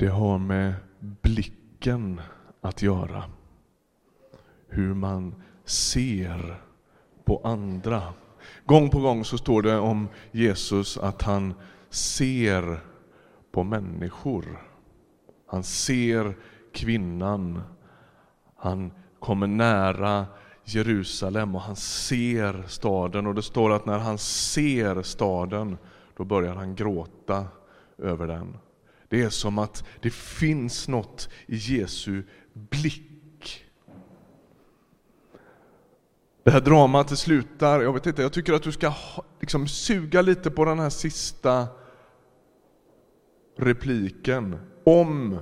Det har med blicken att göra. Hur man ser på andra. Gång på gång så står det om Jesus att han ser på människor. Han ser kvinnan. Han kommer nära Jerusalem och han ser staden. Och det står att när han ser staden, då börjar han gråta över den. Det är som att det finns något i Jesu blick. Det här dramat slutar, jag vet inte, jag tycker att du ska liksom suga lite på den här sista repliken. Om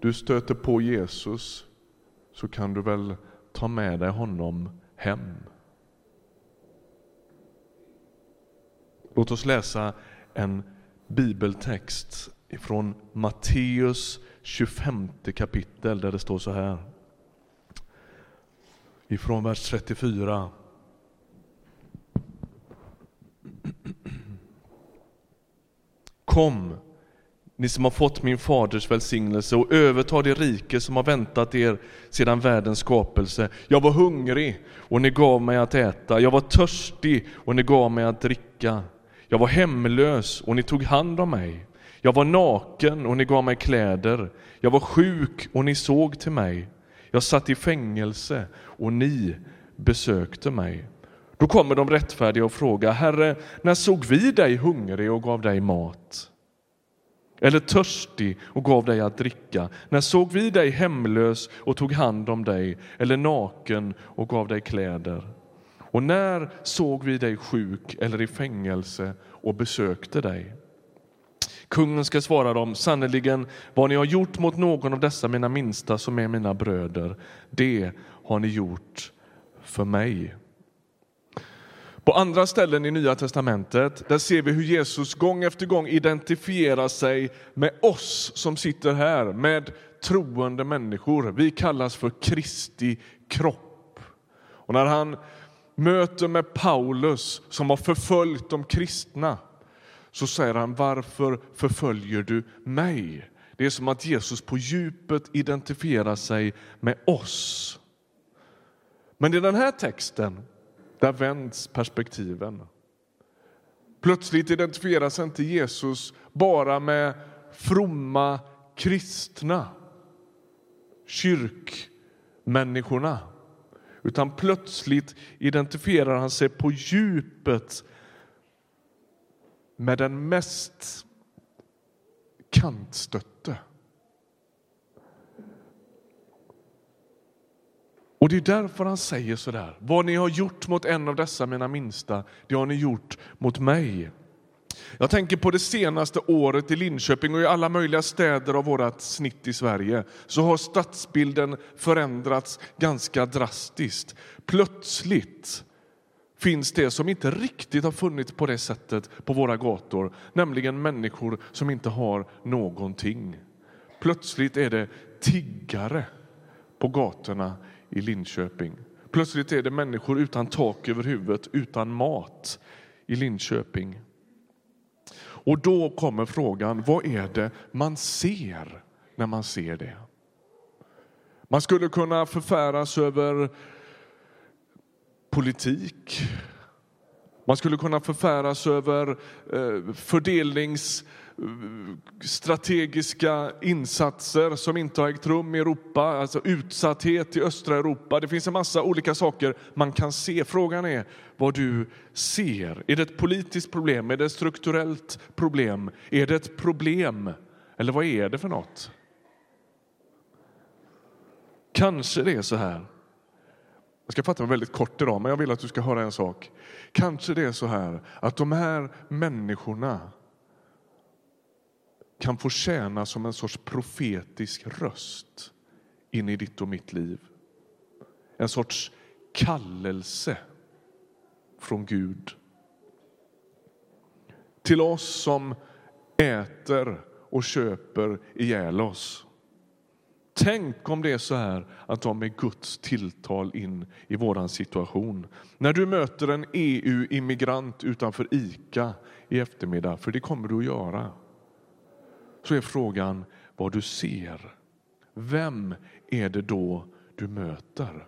du stöter på Jesus så kan du väl ta med dig honom hem. Låt oss läsa en bibeltext ifrån Matteus 25 kapitel där det står så här. Ifrån vers 34. Kom, ni som har fått min faders välsignelse och överta det rike som har väntat er sedan världens skapelse. Jag var hungrig och ni gav mig att äta. Jag var törstig och ni gav mig att dricka. Jag var hemlös och ni tog hand om mig. Jag var naken och ni gav mig kläder. Jag var sjuk och ni såg till mig. Jag satt i fängelse och ni besökte mig. Då kommer de rättfärdiga och frågar, Herre, när såg vi dig hungrig och gav dig mat? Eller törstig och gav dig att dricka? När såg vi dig hemlös och tog hand om dig? Eller naken och gav dig kläder? Och när såg vi dig sjuk eller i fängelse och besökte dig? Kungen ska svara dem, sannerligen vad ni har gjort mot någon av dessa mina minsta som är mina bröder, det har ni gjort för mig. På andra ställen i Nya testamentet där ser vi hur Jesus gång efter gång identifierar sig med oss som sitter här, med troende människor. Vi kallas för Kristi kropp. Och när han möter med Paulus som har förföljt de kristna så säger han varför förföljer du mig? Det är som att Jesus på djupet identifierar sig med oss. Men i den här texten där vänds perspektiven. Plötsligt identifierar sig inte Jesus bara med fromma kristna, kyrkmänniskorna utan plötsligt identifierar han sig på djupet med den mest kantstötte. Och det är därför han säger så där. Vad ni har gjort mot en av dessa mina minsta, det har ni gjort mot mig. Jag tänker på det senaste året i Linköping och i alla möjliga städer av vårt snitt i Sverige så har stadsbilden förändrats ganska drastiskt. Plötsligt finns det som inte riktigt har funnits på det sättet på våra gator, nämligen människor som inte har någonting. Plötsligt är det tiggare på gatorna i Linköping. Plötsligt är det människor utan tak över huvudet, utan mat i Linköping. Och då kommer frågan, vad är det man ser när man ser det? Man skulle kunna förfäras över politik. Man skulle kunna förfäras över eh, fördelningsstrategiska eh, insatser som inte har ägt rum i Europa, alltså utsatthet i östra Europa. Det finns en massa olika saker man kan se. Frågan är vad du ser. Är det ett politiskt problem? Är det ett strukturellt problem? Är det ett problem? Eller vad är det för något? Kanske det är så här jag ska fatta mig väldigt kort idag, men jag vill att du ska höra en sak. Kanske det är så här att de här människorna kan få tjäna som en sorts profetisk röst in i ditt och mitt liv. En sorts kallelse från Gud. Till oss som äter och köper ihjäl oss. Tänk om det är så här att de är Guds tilltal in i våran situation. När du möter en EU-immigrant utanför ICA i eftermiddag, för det kommer du att göra, så är frågan, vad du ser, vem är det då du möter?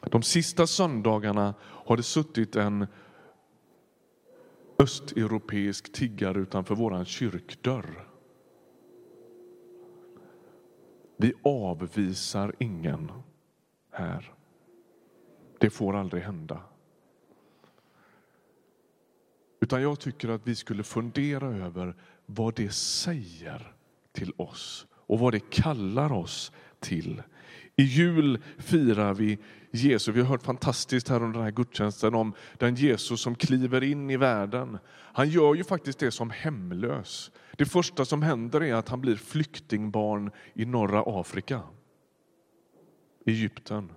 De sista söndagarna har det suttit en östeuropeisk tiggare utanför vår kyrkdörr. Vi avvisar ingen här. Det får aldrig hända. Utan jag tycker att vi skulle fundera över vad det säger till oss och vad det kallar oss till. I jul firar vi Jesus. Vi har hört fantastiskt här under den här gudstjänsten om den Jesus som kliver in i världen. Han gör ju faktiskt det som hemlös. Det första som händer är att han blir flyktingbarn i norra Afrika, Egypten.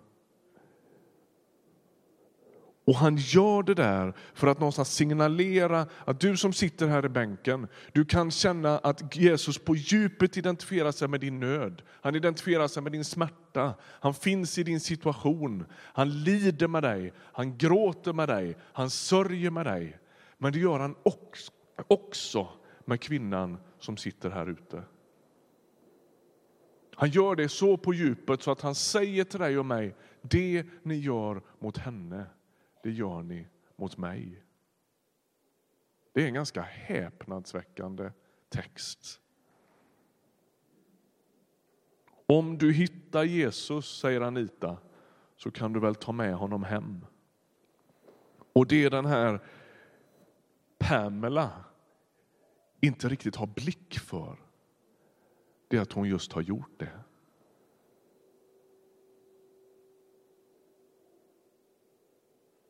Och han gör det där för att någonstans signalera att du som sitter här i bänken, du kan känna att Jesus på djupet identifierar sig med din nöd. Han identifierar sig med din smärta. Han finns i din situation. Han lider med dig, han gråter med dig, han sörjer med dig. Men det gör han också med kvinnan som sitter här ute. Han gör det så på djupet så att han säger till dig och mig, det ni gör mot henne, det gör ni mot mig. Det är en ganska häpnadsväckande text. Om du hittar Jesus, säger Anita, så kan du väl ta med honom hem. Och det är den här Pamela inte riktigt har blick för, det är att hon just har gjort det.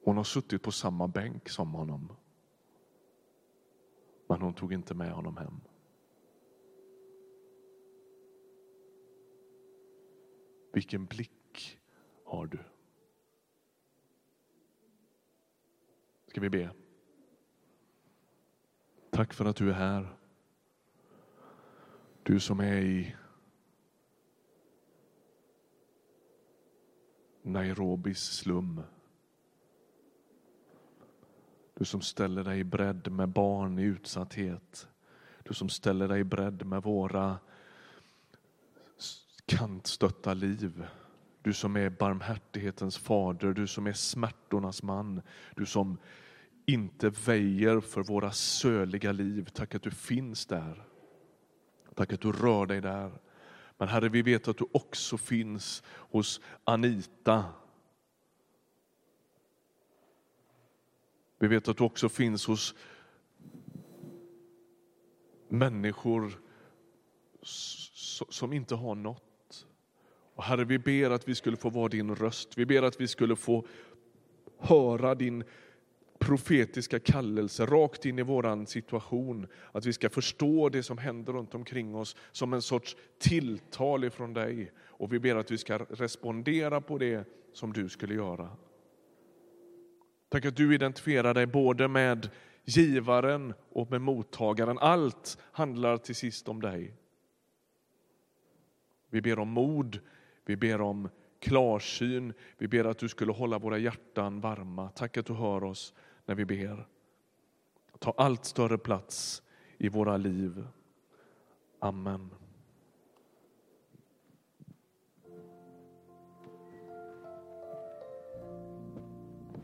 Hon har suttit på samma bänk som honom. Men hon tog inte med honom hem. Vilken blick har du? Ska vi be? Tack för att du är här. Du som är i Nairobis slum. Du som ställer dig i bredd med barn i utsatthet. Du som ställer dig i bredd med våra kantstötta liv. Du som är barmhärtighetens fader, du som är smärtornas man. Du som inte väjer för våra söliga liv. Tack att du finns där. Tack att du rör dig där. Men Herre, vi vet att du också finns hos Anita Vi vet att du också finns hos människor som inte har något. Och Herre, vi ber att vi skulle få vara din röst. Vi ber att vi skulle få höra din profetiska kallelse rakt in i vår situation. Att vi ska förstå det som händer runt omkring oss som en sorts tilltal ifrån dig. Och vi ber att vi ska respondera på det som du skulle göra. Tack att du identifierar dig både med givaren och med mottagaren. Allt handlar till sist om dig. Vi ber om mod, vi ber om klarsyn, vi ber att du skulle hålla våra hjärtan varma. Tack att du hör oss när vi ber. Ta allt större plats i våra liv. Amen.